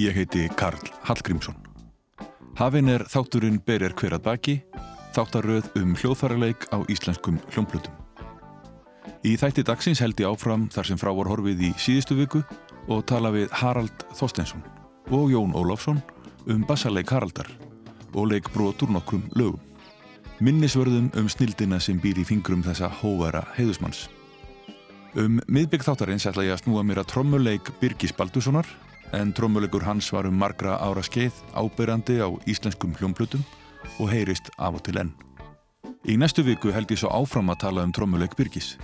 Ég heiti Karl Hallgrímsson. Hafinn er þátturinn Berjar hverjað baki, þáttaröð um hljóðfærarleik á íslenskum hljómblutum. Í þætti dagsins held ég áfram þar sem frá var horfið í síðustu viku og tala við Harald Þorstensson og Jón Ólafsson um bassaleik Haraldar og leik brotur nokkrum lögum. Minnisvörðum um snildina sem býr í fingrum þessa hóvara heiðusmanns. Um miðbygg þáttarins ætla ég að snúa mér að trommuleik Birgis Baldurssonar en trommuleikur hans var um margra ára skeið ábyrrandi á íslenskum hljómblutum og heyrist af og til enn. Í næstu viku held ég svo áfram að tala um trommuleik Birgis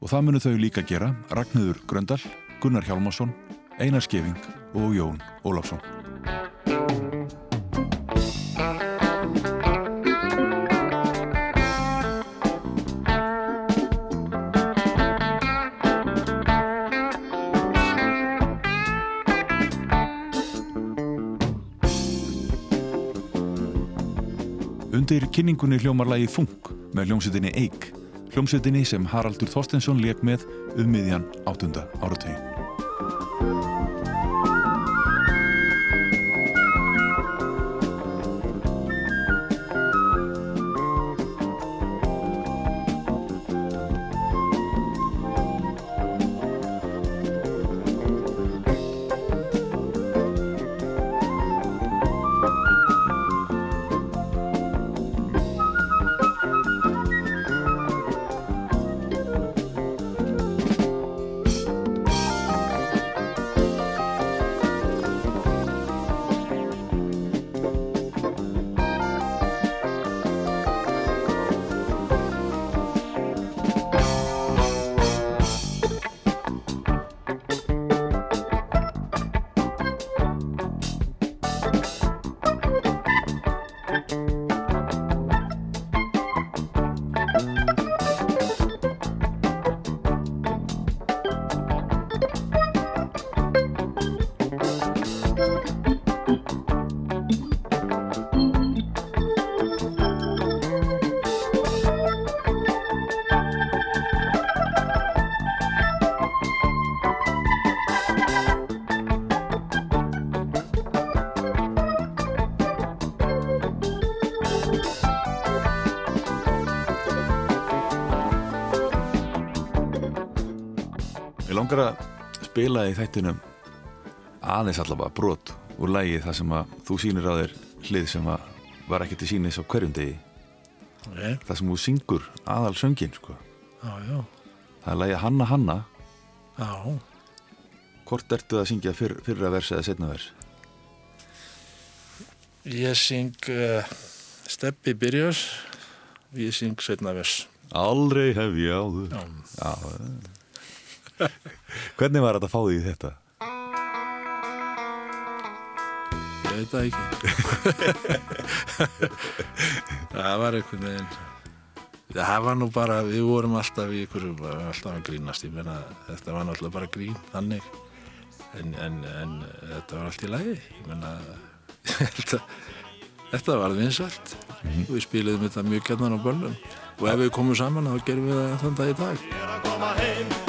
og það munu þau líka gera Ragnhjóður Gröndal, Gunnar Hjálmarsson, Einar Skeving og Jón Ólafsson. Undir kynningunni hljómar lagi Funk með hljómsveitinni Eik, hljómsveitinni sem Haraldur Þorstensson leik með um miðjan áttunda áratögin. Spila í þættinum aðeins allavega brot úr lægi þar sem að þú sýnir á þér hlið sem að var ekki til sínis á hverjum degi Nei, þar sem þú syngur aðal söngin sko. já, það er lægi Hanna Hanna já. hvort ertu að syngja fyrr, fyrra vers eða setna vers Ég syng uh, Steppi byrjar, ég syng setna vers. Aldrei hef ég áður Já, Já, eh. Hvernig var þetta að fá því þetta? ég veit það ekki. það var einhvern veginn, það var nú bara, við vorum alltaf í ykkur, alltaf að grínast, ég meina, þetta var náttúrulega bara grín, þannig. En, en, en þetta var allt í lagi, ég meina, þetta, þetta var vinsalt. Við spiluðum þetta mjög gætnan á böllum. Og ef við komum saman, þá gerum við það þann dag í dag. er að koma heim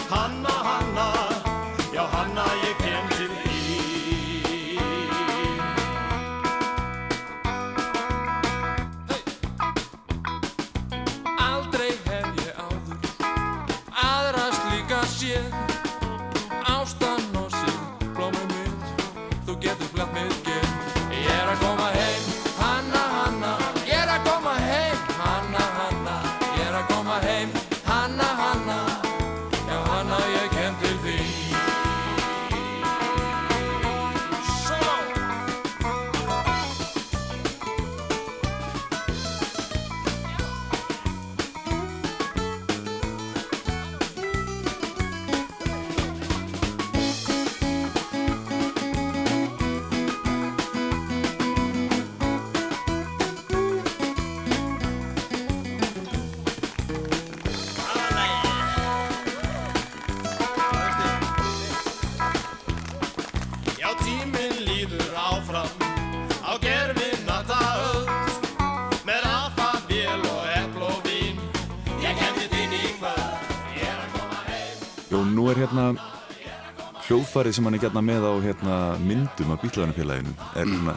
hljóðfarið sem hann er gætna með á hérna, myndum af bílaðanfélaginu er hérna,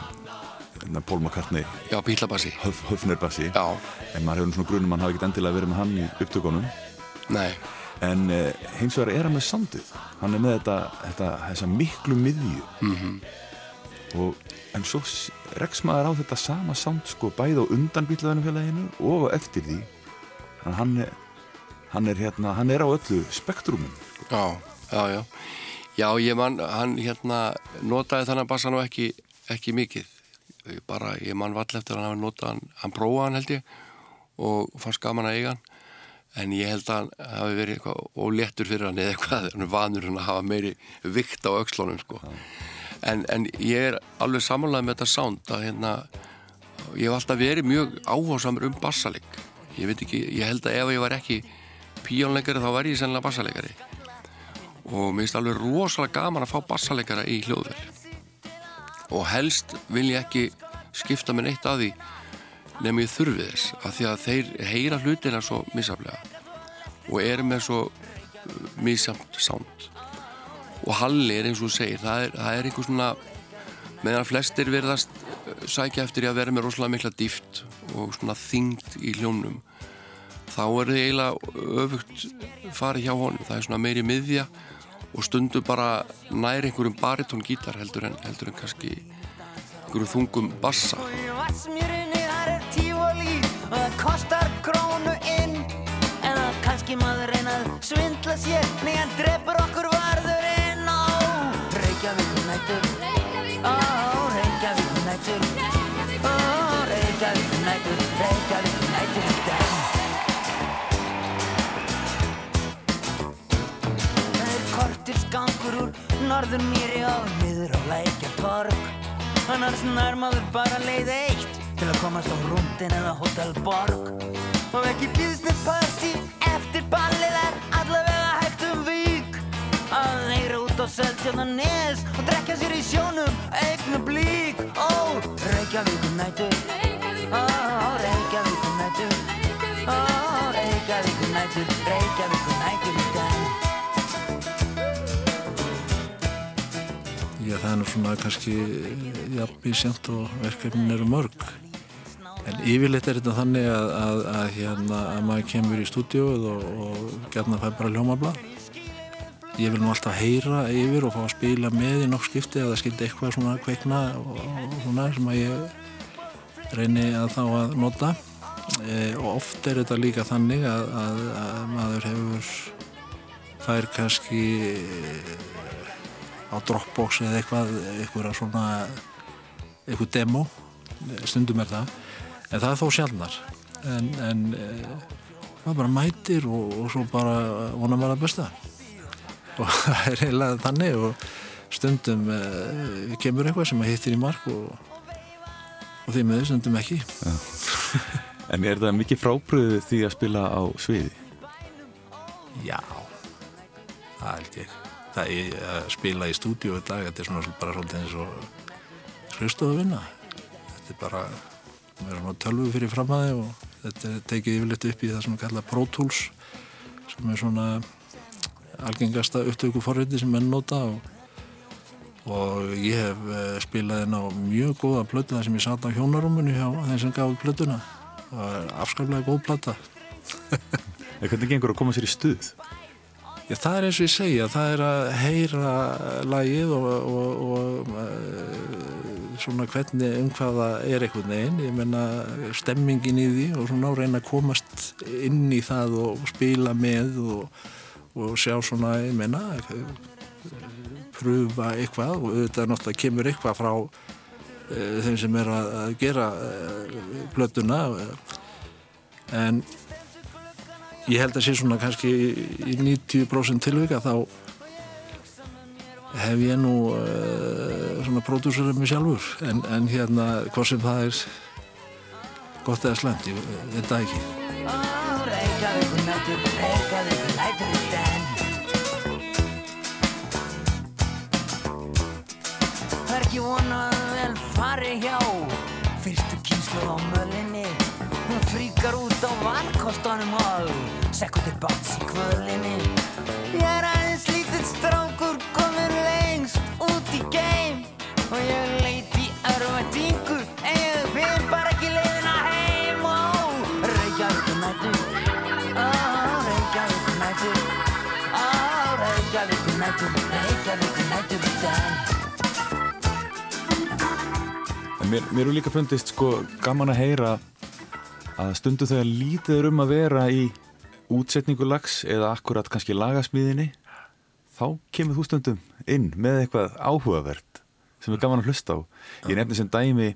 hérna Paul McCartney. Já, bílabassi höf, höfnerbassi. Já, en maður hefur svona grunum hann hafi ekkert endilega verið með hann í upptökunum. Nei, en eh, hins vegar er hann með soundið hann er með þetta, þetta þessa miklu miðju. Mhm. og en svo s- rekst maður á þetta sama sound sko bæði á undan bílaðanfélaginu og eftir því Þannig að hann hann er hérna, hann er á öllu spektrumum já, já, já Já, ég man, hann hérna notaði þannig bassa nú ekki, ekki mikið. Ég bara, ég man vall eftir hann hafi notað hann, hann prófaði hann held ég og fannst gaman að eiga hann. En ég held að hann hafi verið eitthvað óléttur fyrir hann eða eitthvað, hann er vanur hann að hafa meiri vikt á öxlunum sko. en, en ég er alveg samanlega með þetta sound að hérna ég hef alltaf verið mjög áhásamur um bassaleg ég veit ekki, ég held að ef ég var ekki píjónleikari þá væri ég sennilega bassalegari og mér finnst alveg rosalega gaman að fá bassalegara í hljóðvel og helst vil ég ekki skipta með neitt að því nefnum ég þurfi þess af því að þeir heyra hlutina svo misaflega og eru með svo uh, misjamt sound. Og Halli er eins og segir það er, það er einhver svona meðan flestir verðast uh, sækja eftir að vera með rosalega mikla dýft og svona þyngd í hljónum þá er þið eiginlega öfugt farið hjá honum. Það er svona meiri miðja og stundu bara nær einhverjum baritón gítar heldur en, heldur en kannski einhverjum þungum bassa. Í vassmjörinni þar er tífóli og það kostar krónu inn. En það kannski maður reynað svindla sér nei hann drefur okkur varðurinn á Reykjavík nættur Reykjavík. Nættur úr norður mýri og niður á lækja torg Annars nær maður bara leið eitt til að komast á rúndin eða Hotel Borg. Og ekki business party eftir ballið er allavega hægt um vík. Að heyra út á seltjóna nes og drekja sér í sjónum eignu blík Ó, Reykjavík nættur Ó, Reykjavík nættur Ó, Reykjavík nættur Reykjavík nættur í den Já, það er nú svona kannski jafnví sent og verkefnin eru mörg. En yfirleitt er þetta þannig að, að, að, hérna, að maður kemur í stúdíóið og, og gerna fær bara hljómablað. Ég vil nú alltaf heyra yfir og fá að spila með í nokk skipti eða skildi eitthvað svona kveikna og, og svona sem að ég reyni að þá að nota. E, og oft er þetta líka þannig að, að, að maður hefur fær kannski á Dropbox eða eitthvað eitthvað svona eitthvað demo. Stundum er það. En það er þó sjálfnar en, en e, maður bara mætir og, og svo bara vona maður að besta. Og það er eiginlega þannig og stundum e, kemur eitthvað sem að hittir í mark og, og því með stundum ekki. En er það mikið frábriðið því að spila á sviði? Já, það held ég. Það er að spila í stúdíu í dag, þetta er svona bara svolítið eins og hlustuðu að vinna. Þetta er bara, það er svona tölvu fyrir framæði og þetta er tekið yfirleitt upp í það sem kalla Pro Tools sem er svona algengasta upptöku forriti sem menn nota og, og ég hef eh, spilað inn á mjög góða plötu þar sem ég satt á hjónarúmunu hjá þeim sem gaf plötuna. Það var afskaplega góð plata. En hvernig gengur að koma sér í stuð? Já, það er eins og ég segja, það er að heyra lagið og, og, og uh, svona hvernig um hvað það er einhvern veginn, ég menna stemmingin í því og svona reyna að komast inn í það og spila með og, og sjá svona, ég menna, pröfa eitthvað og auðvitað náttúrulega kemur eitthvað frá uh, þeim sem er að, gera blötuna en ég held að sé svona kannski í 90% tilvika þá hef ég nú uh, svona pródúsur um mig sjálfur. En, en hérna hvað sem það er gott eða slemt, ég veit það ekki. Ó, Reykjavík nættur, Reykjavík nættur í den Það er ekki vonað vel fari hjá. Fyrstu kynslu á mölinni Hún fríkar út á valkostunum og sekund er bátt í kvölinni Ég er aðeins lítið strákur komin lengst út í geim. Og ég leit í örfatingu en ég finn bara ekki leiðina heim. Og Reykjavík um nættu Reykjavík um nættu Reykjavík um nættu Reykjavík um nættu við dag Mér, mér eru líka fundist sko gaman að heyra að stundu þegar lítið er um að vera í útsetningu lags eða akkurat kannski lagasmíðinni þá kemur þú stundum inn með eitthvað áhugavert sem er gaman að hlusta á. Ég nefni sem dæmi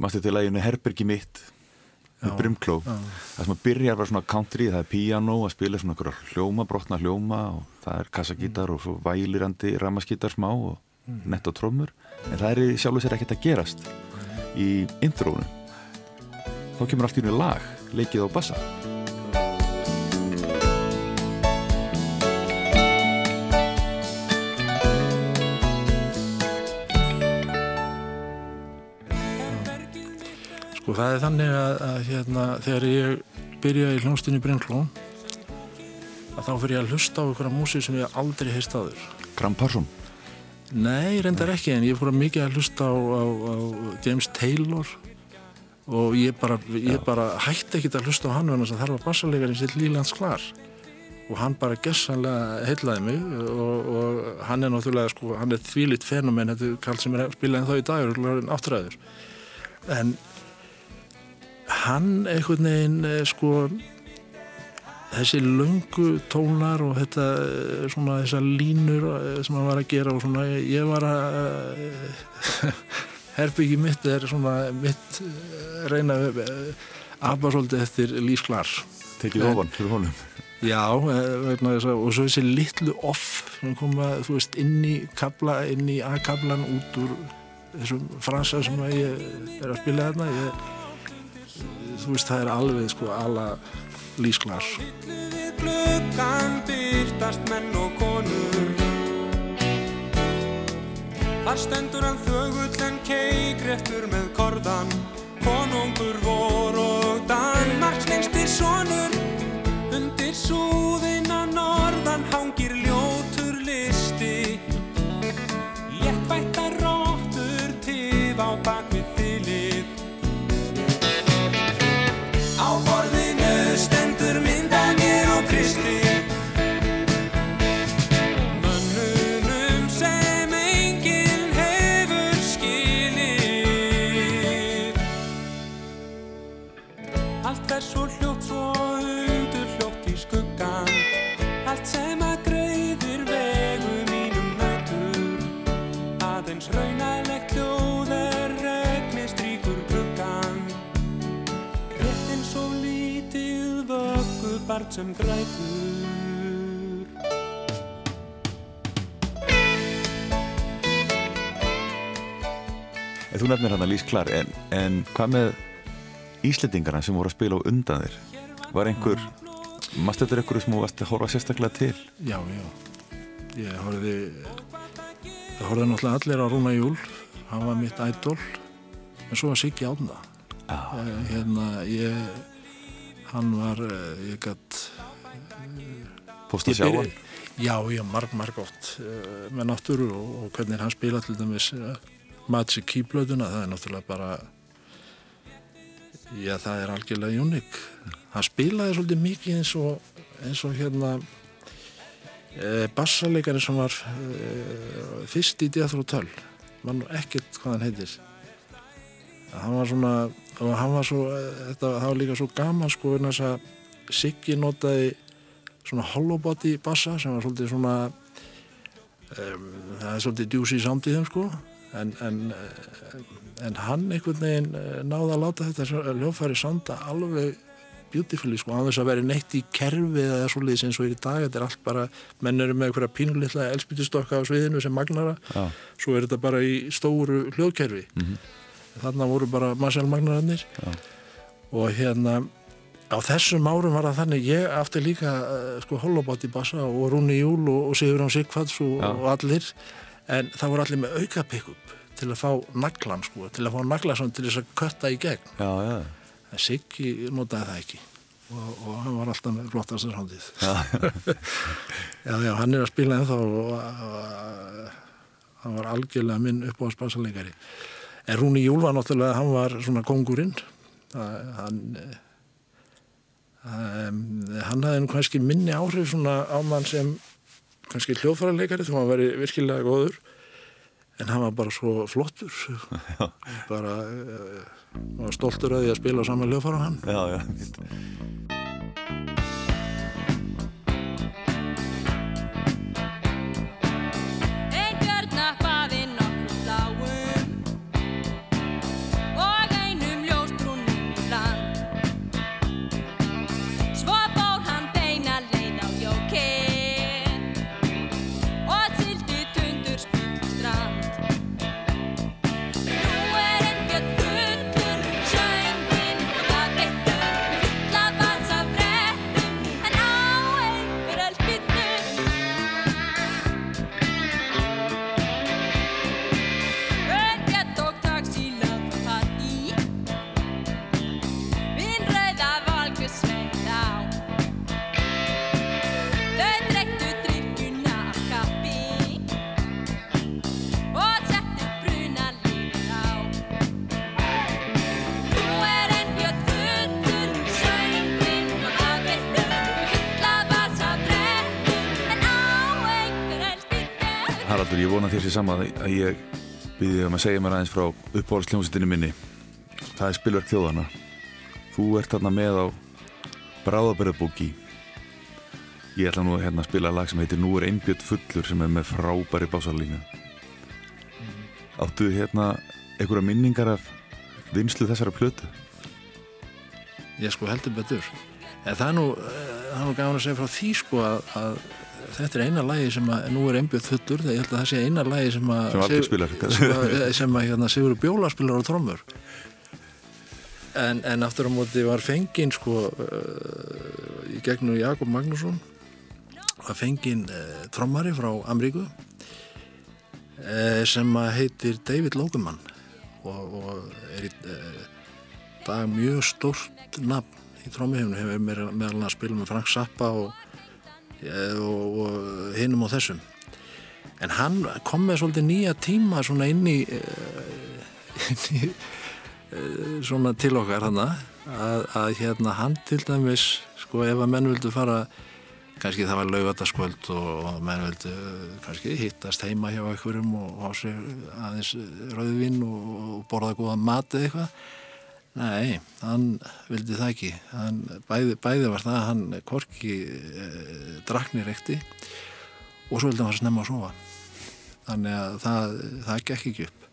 mástu til læginu Herbergi mitt með Brimkló. það sem að byrjar bara svona country það er piano að spila svona okkur hljóma, brotna hljóma og það er kassagítar og svo vælirandi ramaskítar smá og nett og trómur en það er í sjálfu sér ekkert að gerast í intrónu þá kemur allt í unni lag leikið á bassa Sko það er þannig að, að hérna, þegar ég byrjaði í hljónstinni Brynkló að þá fyrir ég að hlusta á einhverja músík sem ég aldrei heist áður. Gram Parsson Nei, reyndar ekki, en ég fór að mikið að hlusta á, á, á James Taylor og ég bara, ég bara hætti ekkit að hlusta á hann en það var bassalegarinn sitt Lílands Klar. Og hann bara gessanlega heitlaði mig og, og hann er náttúrulega sko, hann er þvílitt fenomen, þetta er kall sem er að spila en þá í dag, er áttræður. En hann einhvern veginn eh, sko þessi löngu tónar og þetta eh, svona þessar línur eh, sem hann var að gera og svona ég var að herbyggi mitt er svona mitt reyna apa svolítið eftir Lís Klar tekið ofan fyrir honum. Já, og svo þessi litlu off sem koma, þú veist, inn í kabla, inn í A-kablan út úr þessum frasa sem ég er að spila þarna ég, þú veist, það er alveg sko alla lísklar Við gluggan byrtast menn og konur Þar stendur hann þögull en keikreftur með korðan. Konungur vor og Danmarks lengstir sonur. Undir súðina norðan hangir ljótur listi. Léttvættar róttur tif á bakvið barn sem grætur. En þú nefnir hann að Lís Klar en, en hvað með Íslendingarna sem voru að spila á undan þér? Var einhver maður þetta er einhverju sem þú varst að horfa sérstaklega til? Já, já. Ég horfði það horfði náttúrulega allir á Rúna Júl. Hann var mitt ædol en svo var Siggi Átna Já. hérna ég hann var, eh, ég gætt Fórst að sjá hann Já, já, marg, marg oft uh, með náttúru og, og hvernig hann spila til dæmis uh, Magic Key-blöðuna, það er náttúrulega bara já, það er algjörlega unik hann spilaði svolítið mikið eins og eins og hérna uh, bassaleikari sem var uh, fyrst í Deathrow Töll mann ekkert hvað hann heitir hann var svona hann var svo, eh, þetta, það var líka svo gaman sko, vegna þess að Siggi notaði svona hollow body bassa sem var svolítið svona um, það er svolítið djúsi í þeim sko. En, en, eh, en hann einhvern veginn eh, náði að láta þetta hljófæri sanda alveg beautifully sko, á þess að vera neitt í kerfi eða svolítið eins og í dag, þetta er allt bara menn eru með einhverja pínulitla elspýtustokka á sviðinu sem magnara, Já. svo er þetta bara í stóru hljóðkerfi þarna voru bara Marcel Magnararnir og hérna á þessum árum var það þannig ég aftur líka uh, sko Hollobot í bassa og Rúni Júl og, Sigurðan Sigfads og, Já. og allir. En það voru allir með auka pick-up til að fá naglan sko, til að fá naglan til þess að kötta í gegn. Já, já, en Siggi notaði það ekki. Og, og hann var alltaf með flottast sándið já, já, hann er að spila ennþá og, og hann var algjörlega minn upp á spasaleikari en Rúni Júl var náttúrulega hann var svona kongurinn hann um, hann hafði nú kannski minni áhrif svona á mann sem kannski hljóðfærarleikari þú hann veri virkilega góður. En hann var bara svo flottur. Bara uh, var stoltur að því að spila saman hljóðfæra hann. Já, já. Ein ég vona þér sér sama að ég byrði um að segja mér aðeins frá uppáhaldsljómsveitinni minni. Það er spilverk þjóðana. Þú ert þarna með á Bráðabærðabóki. Ég ætla nú hérna að spila lag sem heitir Nú er einbjörn fullur sem er með frábæri básarlínu. Áttu hérna einhverja minningar af vinslu þessara plötu? ég sko heldur betur en það er nú, eh, nú gaman að segja frá því sko að, að þetta er eina lagi sem að nú er einbjöð fullur þegar ég held að það sé eina lagi sem að Sem Valgeir spilar. sem að, sem að hérna, Sigur Bjóla spilar á trommur en, en aftur á móti var fenginn sko uh, í gegnum Jakob Magnússon var fenginn uh, trommari frá Amríku uh, sem að heitir David Logeman og, og er í uh, dag mjög stórt nafn í trómihefnu hefur meðal meðal annars spilað með Frank Zappa og, eh, og, og hinum á þessum. En hann kom með svolítið nýja tíma svona inn í, eh, inn í eh, svona til okkar hann að, að hérna hann til dæmis sko ef að menn vildu fara kannski það var laugataskvöld og, og menn vildu eh, kannski hittast heima hjá einhverjum og á sig aðeins rauðvinn og, og borða góða mat eða eitthvað Nei, hann vildi það ekki. Hann, bæði, bæði var það að hann korki eh, draknir ekti og svo vildi hann fara snemma að sofa. Þannig að það, það gekk ekki upp.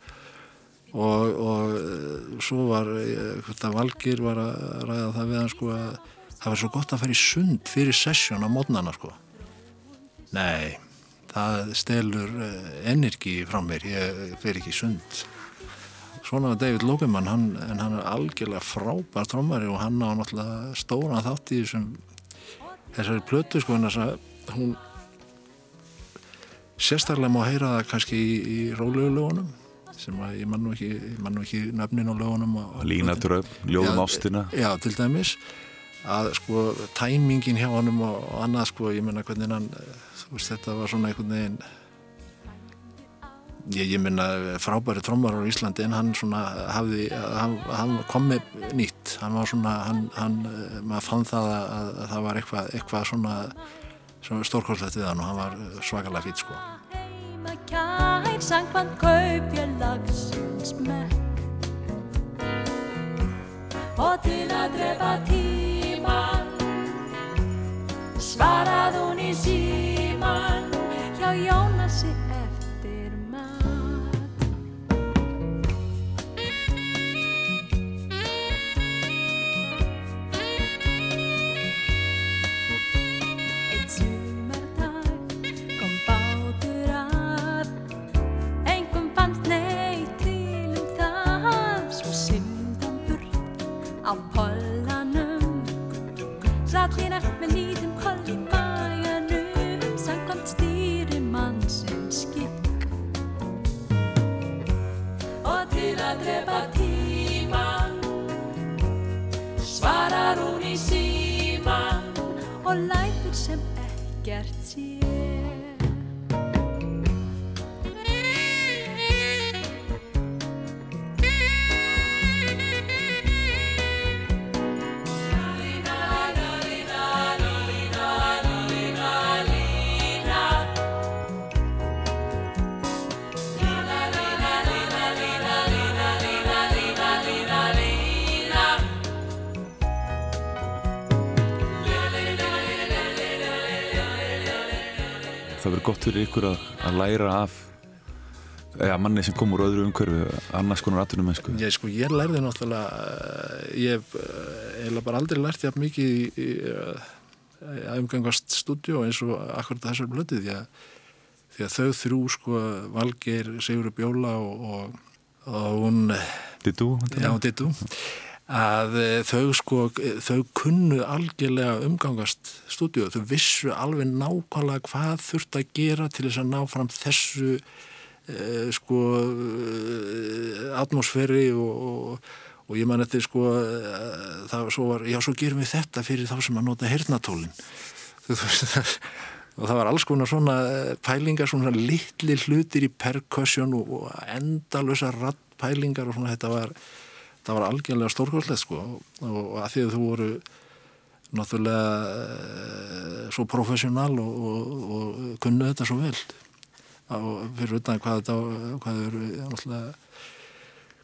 Og, og eh, svo var, eh, hvort að Valgir var að ræða það við hann sko að það var svo gott að fara í sund fyrir sessjón á mótnana sko. Nei, það stelur energi frá mér, ég fer ekki í sund svona David Logeman hann, en hann er algjörlega frábær trómari og hann á náttúrulega stóran þátt í þessum þessari plötu sko en þess að hún sérstaklega má heyra það kannski í, í rólegu lögunum sem að ég man nú ekki, man ekki nöfnin á lögunum Línatröf, ljóðum ástina. Já, til dæmis að sko tæmingin hjá honum og, og annað sko, ég menna hvernig hann þú veist þetta var svona einhvern veginn ég, ég menna frábæri trommar á Íslandi en hann svona hafði hann, hann kom með nýtt. Hann var svona, hann, hann maður fann það að, að það var eitthvað, eitthvað svona, svona stórkorslegt við hann og hann var svakalega fýtt sko. Kær Sangband kaupja lagsins mekk Og til að drepa tíman Svarað hún í síman fyrir ykkur að, að læra af eða manni sem kom úr öðru umhverfi annars konar atvinnum mennsku Ég, sko, ég lærði náttúrulega eh, ég hef eh, bara aldrei lært jafn mikið í, í, eh, að umgangast stúdíu eins og akkurat þessar blötu því því að þau þrjú sko, Valgeir, Sigur Bjóla og, og, og hún Dittu? já, Dittu að eh, þau sko þau kunnu algjörlega umgangast stúdíu, þau vissu alveg nákvæmlega hvað þurft að gera til þess að ná fram þessu eh, sko eh, atmosfæri og, og, og ég man þetta sko eh, það svo var, já svo gerum við þetta fyrir þá sem að nota hernatólin og það var alls konar svona eh, pælingar, svona litli hlutir í percussion og, og endalösa rattpælingar og svona þetta var það var algjörlega stórkvöldlega sko. Og, að því að þú voru náttúrulega eh, svo professional og, og, og kunnu þetta svo vel. Og fyrir utan hvað þetta hvað eru náttúrulega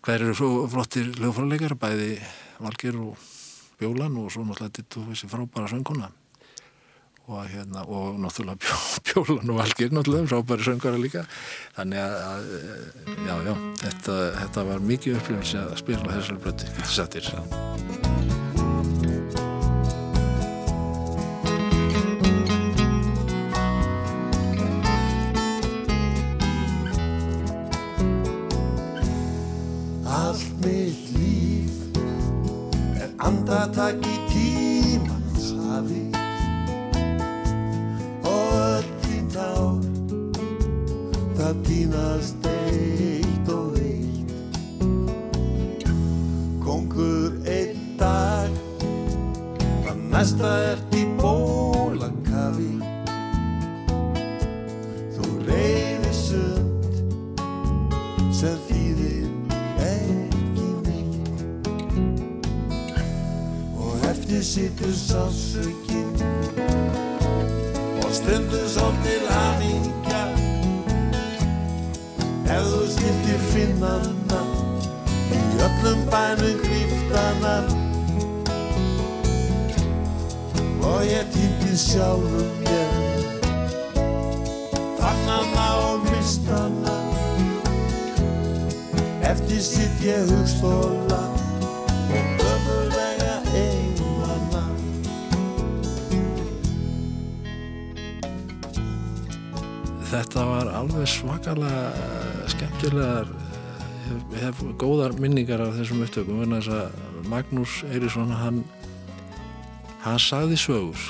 hvað eru svo flottir lögfræðleikar bæði Valgir og Bjólan og svo náttúrulega dittu þessi frábæra sönguna og, hérna, og náttúrulega bjó, Bjólan og Valgir náttúrulega frábæri söngara líka. Þannig að já, já, þetta, þetta var mikið upplifins að spila þessari blötu, getur sattir Allt mitt líf er andartak í það týnast eitt. Og eitt Kongur einn dag það næsta ert í bólakafi. Þú reyðir sund sem þýðir ekki neitt. Og eftir situr sásökin og stundur svo finnana í öllum bænum gríftana og ég týndi sjálfum mér fannana og mistana Eftir sitt ég hugstóla og ömurlega einmanna. þetta var alveg svakalega skemmtilegar ég hef góðar minningar af þessum upptökum en þess að Magnús Eirísson hann hann sagði sögur.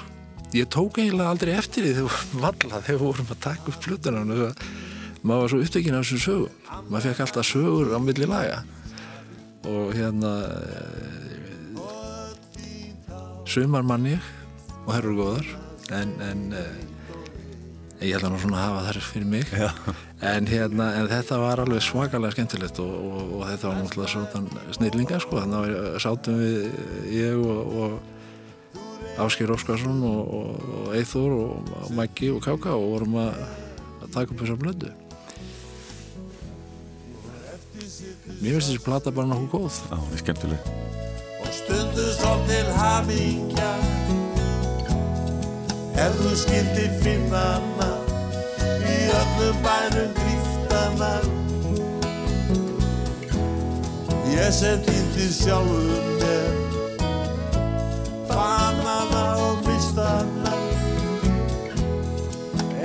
Ég tók eiginlega aldrei eftir því þegar valla þegar vorum að taka upp plötuna maður var svo upptökin af þessum sögum. Maður fekk alltaf sögur á milli laga. Og hérna sumar mann ég og þær eru góðar en, en eh, ég held að nú svona að hafa þær fyrir mig. Já. En, hérna, en þetta var alveg svakalega skemmtilegt og, og, og þetta var náttúrulega svona snillinga sko, þannig að við sátum við ég og, og Áskir Óskarsson og, og, og Eithor og, Maggi og Káka og vorum að, að taka upp þessa blödu Mér finnst þessi plata bara nokkuð góð. Já, það er skemmtileg. Og stundu svo til hamingja ef þú skildi finnana í öllum bænum gríftana ég sem týndi sjálfum mér fannana og mistana.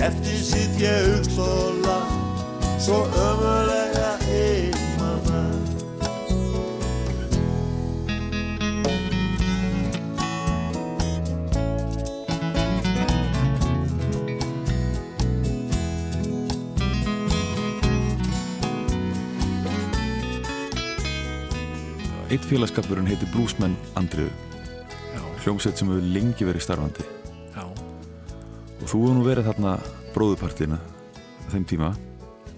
Eftir sitt ég hugstóla svo ömulega Eitt félagskapurinn heitir Bluesmenn Andriðu hljómsveit sem hefur lengi verið starfandi já, og þú hefur nú verið þarna bróðupartina þeim tíma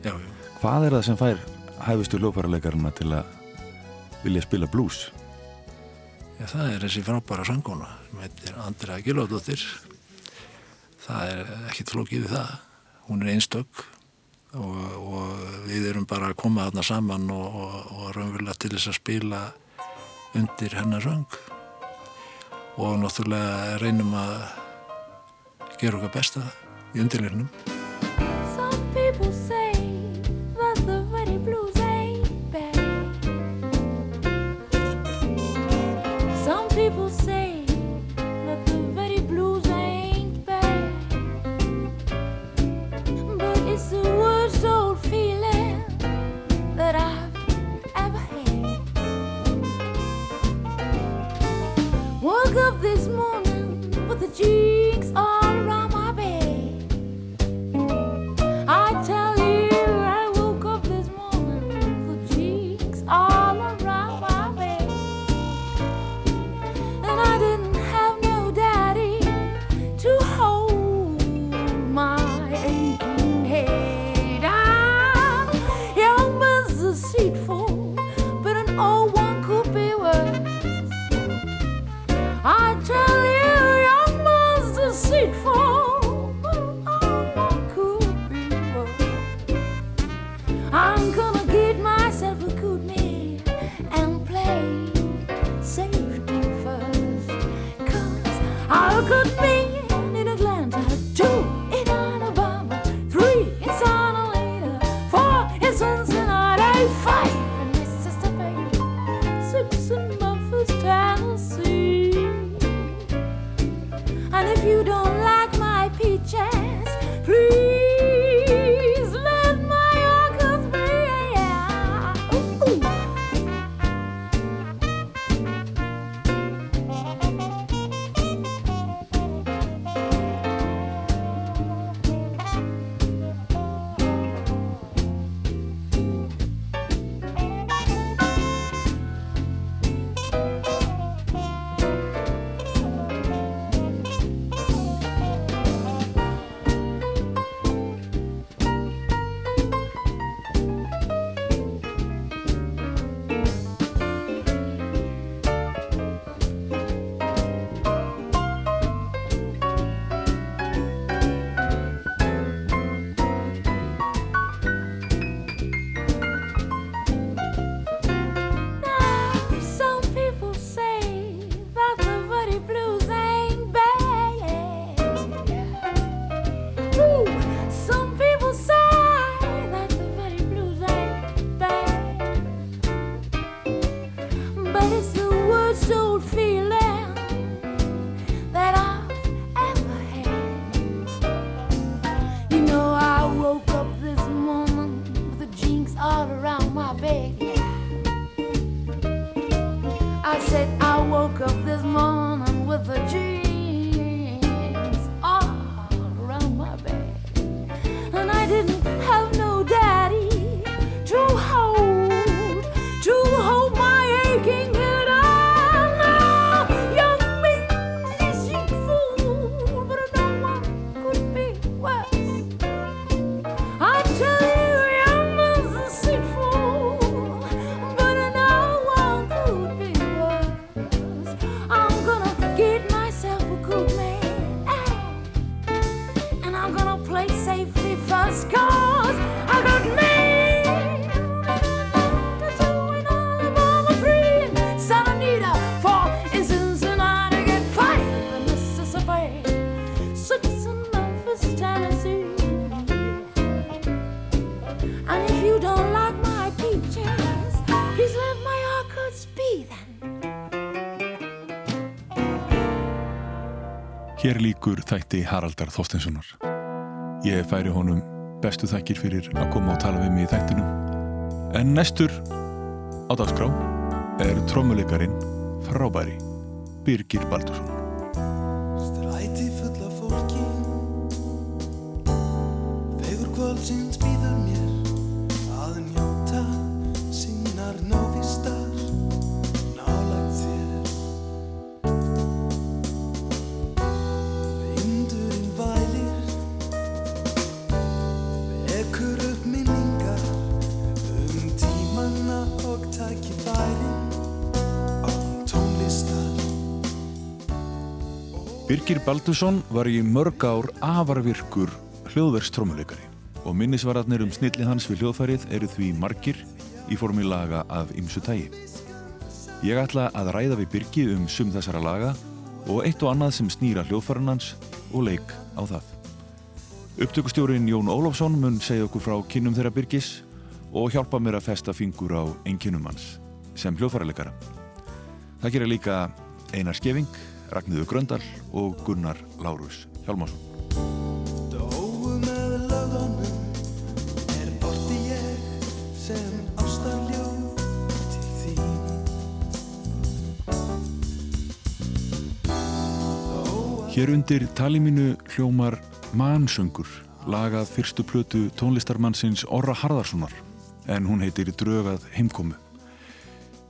já, já. Hvað er það sem fær hæfustu hljófarleikarna til að vilja spila blues? Já, það er þessi frábæra sönguna sem heitir Andrea Gilóðdóttir. Það er ekkit flókið við það. Hún er einstök og, og við erum bara að koma þarna saman og, og, og raunverulega til þess að spila undir hennar röng. Og náttúrulega reynum að gera okkar besta í undirleirnum okkur þætti Haraldar Þóstinssonar. Ég færi honum bestu þakkir fyrir að koma og tala við mig í þættinum en næstur á dagskrá er trommuleikarin frábæri Birgir Baldursson. Birgir Baldusson var í mörg ár afarvirkur hljóðverkströmmuleikari og minnisvararnir um snilli hans við hljóðfærið eru því margir í formi laga af ymsu tægi. Ég ætla að ræða við Birgi um sum þessara laga og eitt og annað sem snýra hljóðfærin hans og leik á það. Upptökustjórin Jón Ólofsson mun segja okkur frá kynum þeirra Birgis og hjálpa mér að festa fingur á einn kynum hans sem hljóðfærileikara. Það gerir líka Einar Skeving Ragnhildur Gröndal og Gunnar Lárus Hjálmarsson. Dóu með lögunum er orti ég sem ástarljóð til þín Hér undir tali mínu hljómar Mansöngur, lagað fyrstu plötu tónlistarmannsins Orra Harðarssonar, en hún heitir Drögað heimkomu.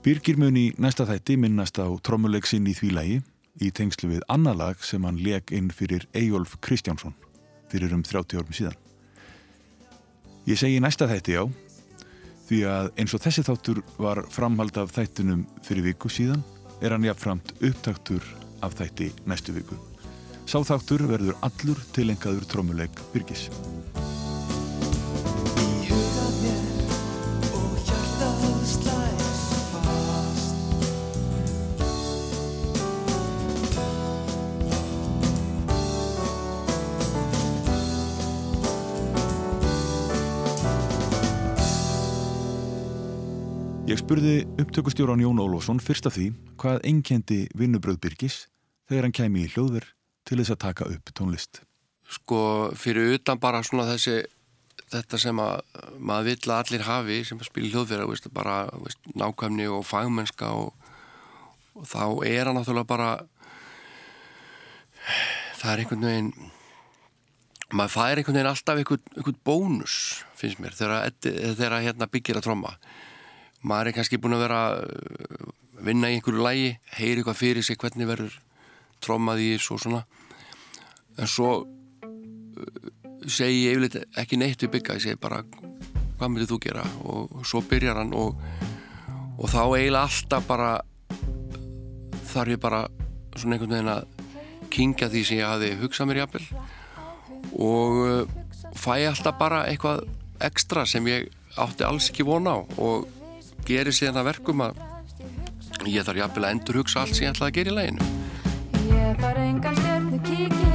Birgir mun í næsta þætti minnast á trommuleik sinn í því lagi í tengslu við annað lag sem hann leik inn fyrir Eyjólf Kristjánsson fyrir um 30 árum síðan. Ég segi næsta þætti á því að eins og þessi þáttur var framhald af þættunum fyrir viku síðan er hann jafnframt upptaktur af þætti næstu viku. Sá þáttur verður allur tilengaður trommuleik Birgis. Ég spurði upptökustjóran Jón Ólafsson fyrst af því hvað einkendi vinnubröð Birgis þegar hann kæmi í hljóður til þess að taka upp tónlist. sko fyrir utan bara svona þessi þetta sem að maður vill að allir hafi sem að spila hljóðfæra veist, bara veist, nákvæmni og fagmennska og, og þá er hann náttúrulega bara það er einhvern veginn maður fær einhvern veginn alltaf einhvern, einhvern bónus finnst mér þegar, þegar hérna byggir að tromma maður er kannski búin að vera uh, vinna í einhverju lægi heyri eitthvað fyrir sig hvernig verður trommað í og svona. En svo uh, segi ég yfirleitt ekki neitt við bygga, ég segi bara hvað myndir þú gera? Og svo byrjar hann og, og þá eiginlega alltaf bara þarf ég bara svona einhvern veginn að kingja því sem ég hafi hugsað mér jafnvel. Og uh, fæ alltaf bara eitthvað ekstra sem ég átti alls ekki vona á og gerir síðan að verkum að ég þarf jafnvel að endur hugsa allt sem ég ætlaði að gera í læginu Ég far engan stjörnu kíki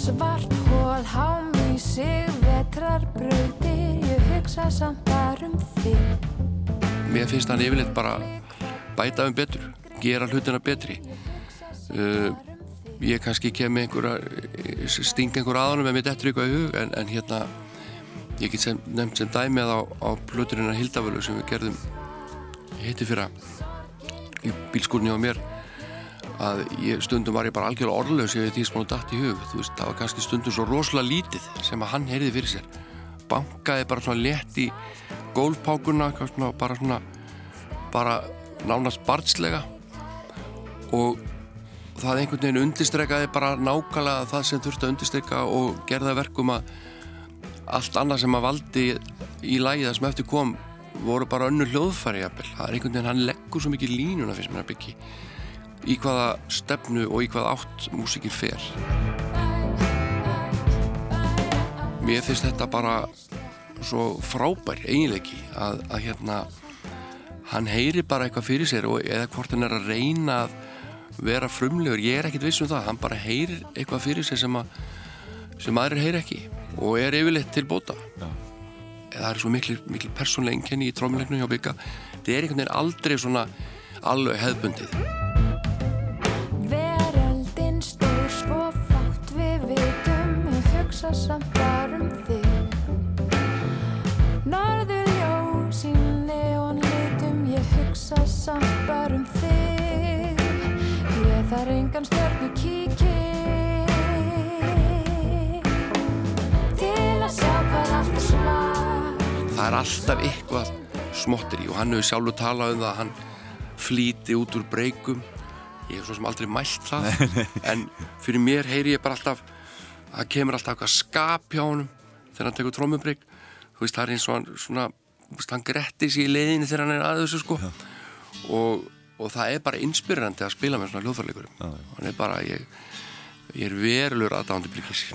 Svart hól hám í sig vetrar brautir Ég hugsa samt bara um þig. Mér finnst hann yfirleitt bara bæta um betur, gera hlutina betri. Uh, ég kannski kem með einhverja sting einhver aðanum með mitt eftir eitthvað í hug en, en hérna ég get sem, nefnt sem dæmið á, á plöturina Hildavölu sem við gerðum hitti fyrra í bílskúrni á mér að ég, stundum var ég bara algjörlega orðlaus ef því sem hún dætt í hug veist, það var kannski stundum svo rosalega lítið sem að hann heyrði fyrir sér. Bankaði bara svona létt í gólfpákuna svona, bara svona bara nánast barnslega og það einhvern veginn undirstreikaði bara nákvæmlega það sem þurfti að undirstreika og gerða verkum að allt annað sem að valdi í það sem eftir kom voru bara önnur hljóðfæri jafnvel. það er einhvern veginn, hann leggur svo mikið línuna fyrst mér að byggja í hvaða stefnu og í hvaða átt músikinn fer mér finnst þetta bara svo frábær eiginleiki að, að hérna hann heyri bara eitthvað fyrir sér og eða hvort hann er að reyna að vera frumlegur, ég er ekkit viss um það. Hann bara heyrir eitthvað fyrir sér sem að sem aðrir heyri ekki og er yfirleitt til bóta. Já. það er svo miklu, miklu persónlega einkenni í trómulegnum hjá bygga þetta er einhvern veginn aldrei svona alveg hefðbundið. Veröldin stór svo fátt við vitum Ég hugsa samt bara um þig. Norðurljós í neonlitum Ég hugsa samt Engan stjörnu kíki. Til að sjá hvað allt er svart. Það er alltaf eitthvað smotteri og hann hefur sjálfur talað um það að hann flýti út úr breykum. Ég hef svo sem aldrei mælt það en fyrir mér heyri ég bara alltaf það kemur alltaf eitthvað skap hjá honum þegar hann tekur trómubreyk þú veist það er eins og hann svona þú veist, hann gretti sig í leiðinni þegar hann er að þessu sko. Og, og það er bara inspirerandi að spila með svona hljóðfarleikur hann er bara ég, ég er verulegur aðdáðandi blikis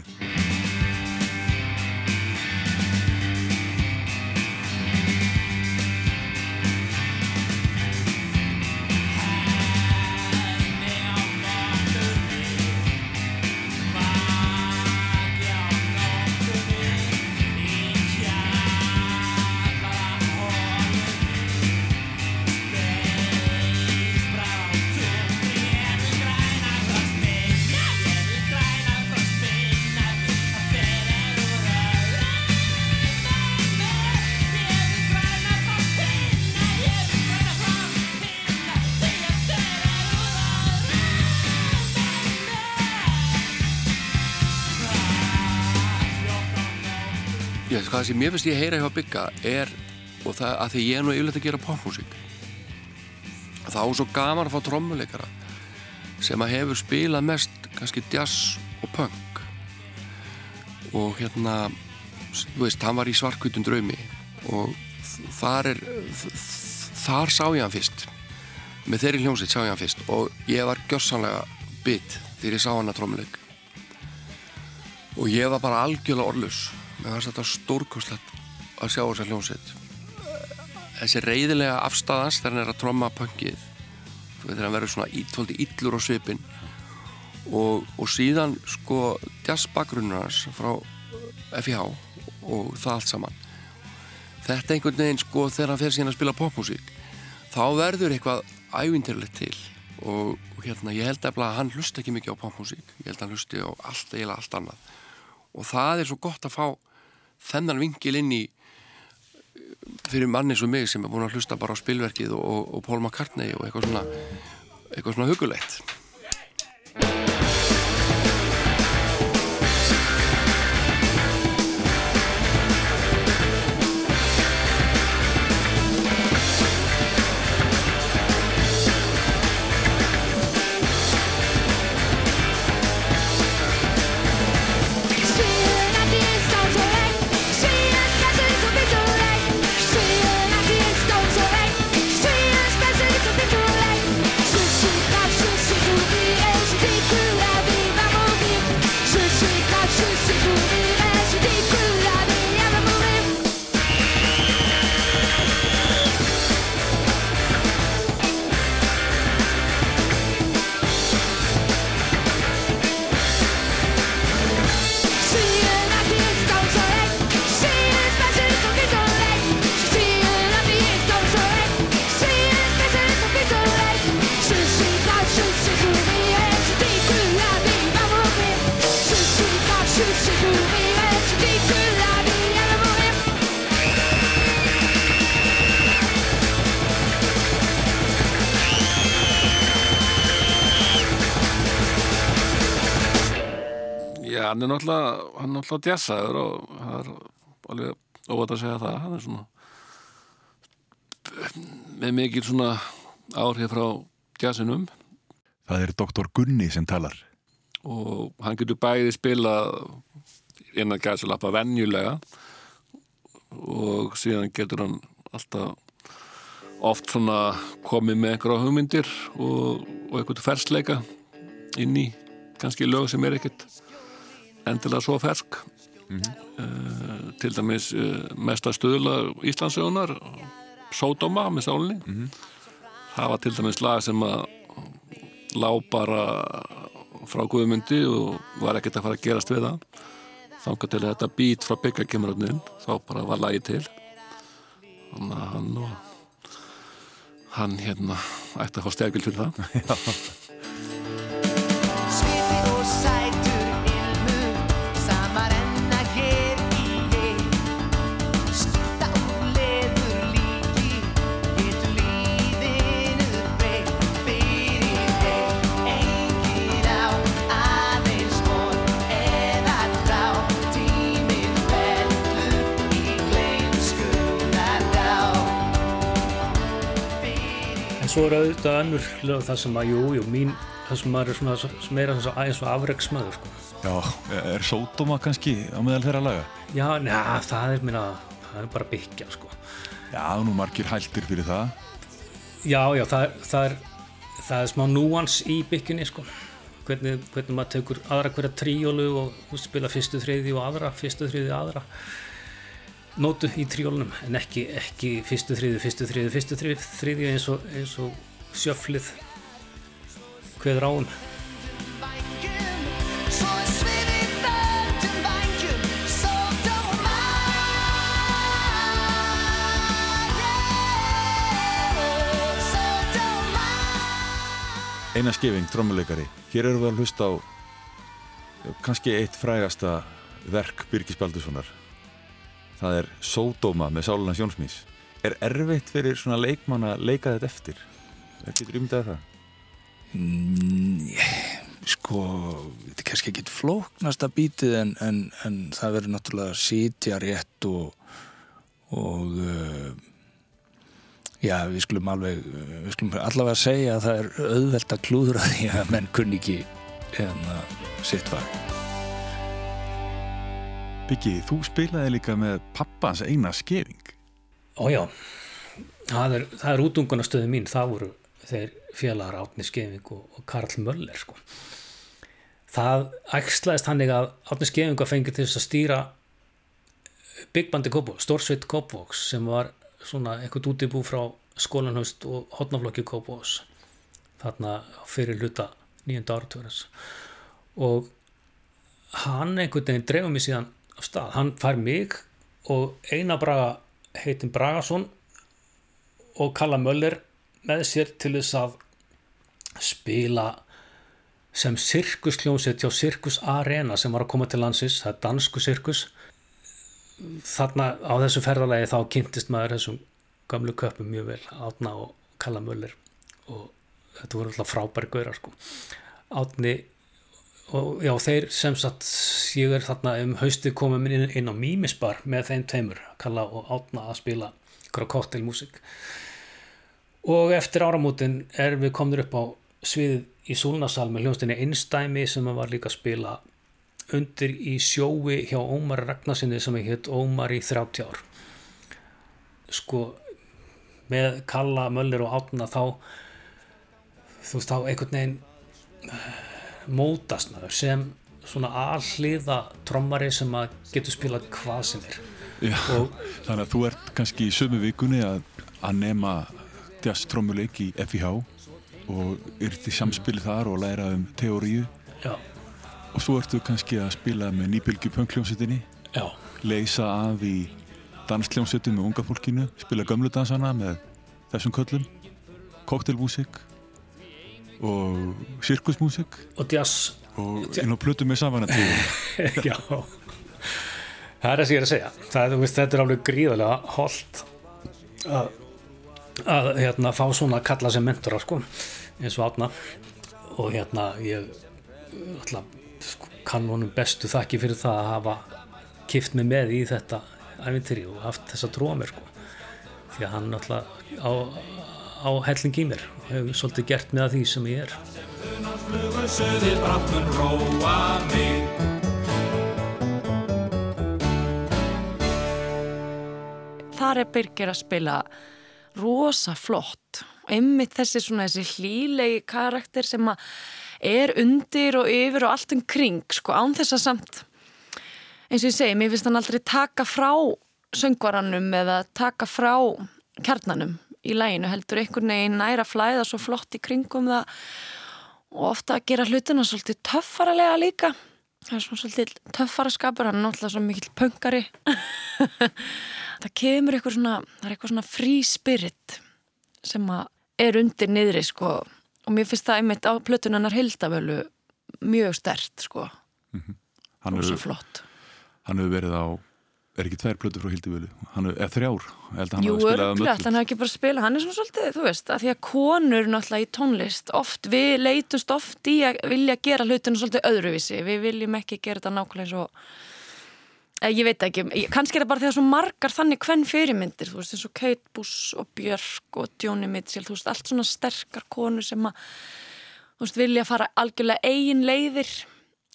Hvað sem mér finnst ég heyra hjá Bygga er, og það að því ég er nú yfirleitt að gera popmusík þá er svo gaman að fá trommuleikara sem að hefur spilað mest kannski jazz og punk. Og hérna þú veist, hann var í svarkvítun draumi og þar er þar sá ég hann fyrst. Með þeirri hljómsveit sá ég hann fyrst og ég var gjörsanlega bit þegar ég sá hann að trommuleik. Og ég var bara algjörlega orðlus þess að þetta stórkoslegt að sjá þessa hljómsveit. Þessi reyðilega afstæðans þegar hann er að tromma veit þegar hann verður svona ítfóldi illur á svipin og, og síðan sko jazzbakgrunnur hans frá FIH og það allt saman. Þetta einhvern veginn sko þegar hann fer síðan að spila popmusík þá verður eitthvað ævindirlegt til. Og, og hérna ég held að hann hlusta ekki mikið á popmusík. Ég held að hann hlusti á allt, eiginlega allt annað. Og það er svo gott að fá þennan vingil inn í fyrir manni svo mig sem er búin að hlusta bara á spilverkið og, og, Paul McCartney og eitthvað svona eitthvað svona hugulegt hann er náttúrulega, hann er náttúrulega djassaður og það er alveg óvægt að segja það. Hann er svona með mikil svona áhrif frá djassinum Það er doktor Gunni sem talar. og hann getur bæði spila innan gæðsalappa venjulega og síðan getur hann alltaf oft svona komið með einhverja hugmyndir og, og einhvern fersleika inn í kannski lög sem er ekkert endilega svo fersk. Uh, til dæmis uh, mesta stöðla Íslandsögunar Sódóma með sálinni. Það var til dæmis lag sem að lá bara frá Guðmundi og var ekkert að fara að gerast við það. Þángar til þetta bít frá byggakemuröfnin þá bara var lagi til. Þannig að hann og hann hérna ætti að fá stjækil fyrir það svo er auðvitað önnur lög það sem að, jú, jú, mín, það sem maður er svona, sem er eins og, eins og afreiksmaður, sko. Já, er sódóma kannski á meðal þeirra laga? Já, neða, það er minna, það er bara byggja, sko. Já, nú margir hæltir fyrir það. Já, já, það, er- það er, það er smá núans í byggjunni, sko. Hvernig, hvernig maður tekur aðra hverja tríólu og spila fyrstu þriði og aðra, fyrstu þriði aðra nótu í tríólunum en ekki, ekki fyrstu þriði, fyrstu þriði, fyrstu þriði, þriði eins og, eins og sjöflið hveður áum. Einar Skeving, trommuleikari. Hér erum við að hlusta á kannski eitt frægasta verk Birgis Baldurssonar. Það er Sódóma með Sáluna Sjónsmís. Er erfitt fyrir svona leikmann að leika þetta eftir? Er getur umdæða það? Mm, sko, þetta er kannski ekki flóknasta bítið en, en, en það verður náttúrulega að sitja rétt og, og uh, já, við skulum alveg við skulum allavega segja að það er auðvelt að klúðra því að menn kunni ekki hérna sitt var Byggi, þú spilaði líka með pappans eina skefing. Ójá, það er, er útungunastöðu mín, það voru þeir félagar Átni Skeving og, og Karl Möller sko. Það ægslaðist hannig að Átni Skeving var fengið til þess að stýra Big Bandi Kópavóks, Stórsveit Kópavóks sem var svona eitthvað útibú frá skólanhaust og hotnaflokki Kópavóks þarna fyrir hluta nýjönda áratugurins og hann einhvern veginn dreifum mig síðan af stað, hann fær mig og Einar Braga heitin Bragason og Kalla Möller með sér til þess að spila sem sirkusljónsett hjá Sirkus Arena sem var að koma til landsins, það er dansku sirkus. Þarna á þessu ferðalagi þá kynntist maður þessum gamlu köpum mjög vel Átna og Kalla Möller. Og þetta voru alltaf frábæri gaurar sko. Átni og já þeir sem sagt ég er þarna um hausti komið inn, inn á Mímisbar með þeim teimur Kalla og Átna að spila kóttelmusik og eftir áramótin er við komnir upp á sviðið í Súlnasal með hljónstinni Einstæmi sem var líka að spila undir í sjói hjá Ómar Ragnarsinni sem heit Ómar í 30 ár. Sko með Kalla, Möller og Átna þá þú veist þá einhvern veginn mótast maður sem svona alliða trommari sem að getur spilað hvað sem er. Já, þannig að þú ert kannski í sömu vikunni að, að nema jazz trommuleik í FIH og ert í samspili þar og læra um teóriu Já. og svo ertu kannski að spila með nýbylgi pönkljónsettinni Já. leysa af í dansljónsettum með unga fólkinu, spila gömlu dansana með þessum köllum. Koktelmúsik og sirkusmúsik og jazz. Og inn á plötu með samanattíðum Já. Það er það sem ég er að segja. Það, veist, þetta er alveg gríðarlega holdt að, að hérna, fá svona að kalla sem mentora sko, eins og átna og hérna ég ætla, sko, kann honum bestu þakki fyrir það að hafa kift mig með í þetta æfintýri og haft þessa trúa mér sko. því að hann alltaf á, á helling í mér og hefur svolítið gert með að því sem ég er. Þar er Birgir að spila rosa flott. Og einmitt þessi svona þessi hlýlegi karakter sem að er undir og yfir og allt um kring sko án þess að samt eins og ég segi, mér finnst hann aldrei taka frá söngvaranum eða taka frá kjarnanum í læginu heldur einhvern veginn næra flæða svo flott í kringum það og ofta að gera hlutina svolítið töffaralega líka. Það er svona svolítið töffaraskapur hann er náttúrulega svo mikill pöngari það kemur eitthvað svona það er eitthvað svona frí spirit sem að er undir niðri sko. Og mér finnst það einmitt á plötunarnar hildavölu mjög stert sko. Hann rosa hefur- flott. hann hefur verið á er ekki tvær plötur frá Hildivölu hann hefur, eða þrjár, að hann Jú, örglega, hann hafi ekki bara spila hann er svona svolítið, þú veist, að því að konur náttúrulega í tónlist, oft, við leitumst oft í að vilja gera hlutinu svolítið öðruvísi, við viljum ekki gera þetta nákvæmlega eins og eh, ég veit ekki, kannski er það bara því að svo margar þannig hvern fyrirmyndir, þú veist, eins og Kate Buss og Björk og Johnny Mitchell þú veist, allt svona sterkar konur sem að þú veist, vilja fara algjörlega eigin leiðir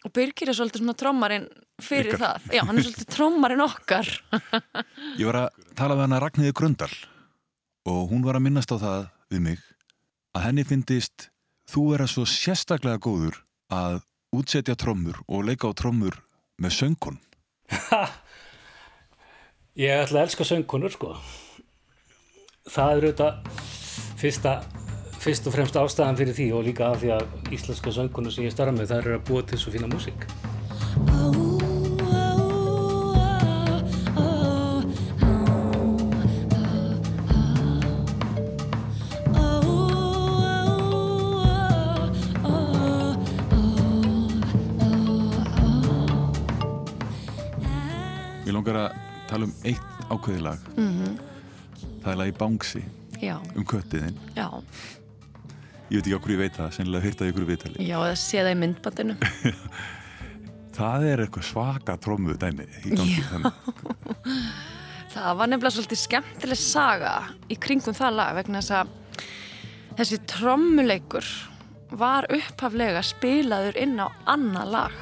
og Birgir er svolítið svona trommarinn fyrir Ykkar. það, já, hann er svolítið trommarinn okkar Ég var að tala við hana Ragnhildi Gröndal og hún var að minnast á það við mig að henni finnist þú vera svo sérstaklega góður að útsetja trommur og leika á trommur með söngkon. Ég ætla að elska söngkonur sko það er auðvitað fyrsta, fyrst og fremst ástæðan fyrir því og líka af því að íslenska söngkonur sem ég starfa með það eru að búa til svo fína músík Ég langar að tala um eitt ákveði lag. Mhm. Það er lagi Bangsi Já, um köttiðinn. já, Ég veit ekki okkur ég veit það, sennilega heyrtaði ykkur viðtali. já, eða sé það í myndbandinu það er eitthvað svaka trómu dæmi í gangi þannig. Það var nefnilega svolítið skemmtileg saga í kringum það lag vegna þess að þessi trommuleikur var upphaflega spilaður inn á annað lag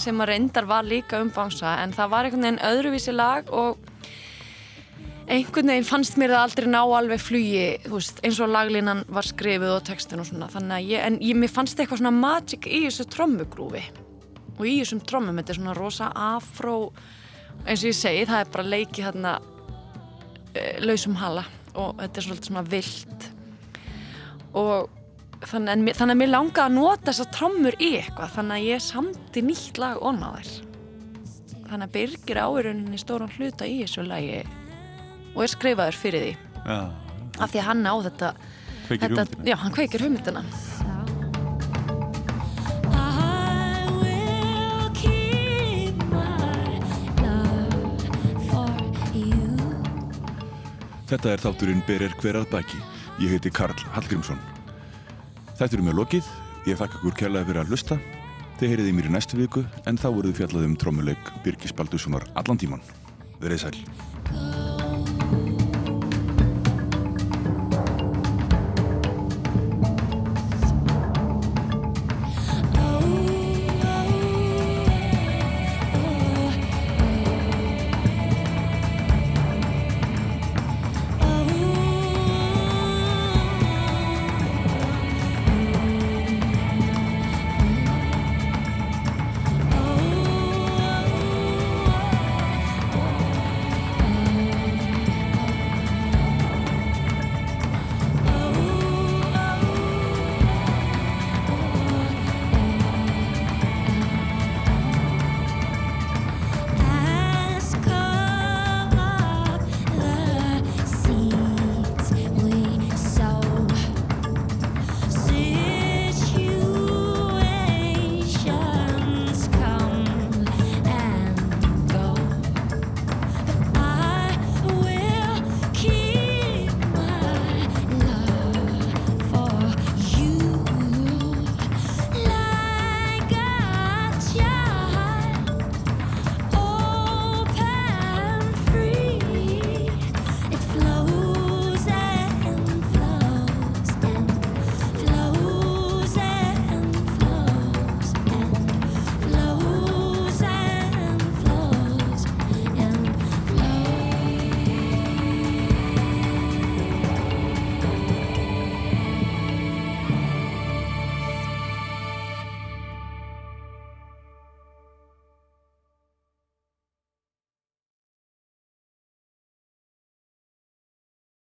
sem að reyndar var líka um bánsa en það var einhvern veginn öðruvísi lag og einhvern veginn fannst mér það aldrei ná alveg flugi veist, eins og laglínan var skrifið og textin og svona. Ég, en ég, mér fannst eitthvað svona magic í þessu trommugrúfi. Og í þessum trommum, þetta er svona rosa afró eins og ég segi, það er bara leikið þarna e, lausum hala. Og þetta er svolítið svona vilt og þannig, en, þannig að mér langaði að nota þessar trommur í eitthvað. Þannig að ég samti nýtt lag onna þær. Þannig að Birgir á í stóran hluta í þessu lagi og er skrifaður fyrir því Já, af því að hann á þetta, Kveikir þetta hugmyndina. já, hann kveikir hugmyndina. Þetta er þátturinn Berir hver að baki. Ég heiti Karl Hallgrímsson. Þetta eru með lokið. Ég þakka ykkur kærlega fyrir að hlusta. Þið heyriði mér í næstu viku en þá voruð fjallað um trommuleik Birgis Baldurssonar allan tíman. Verið sæl.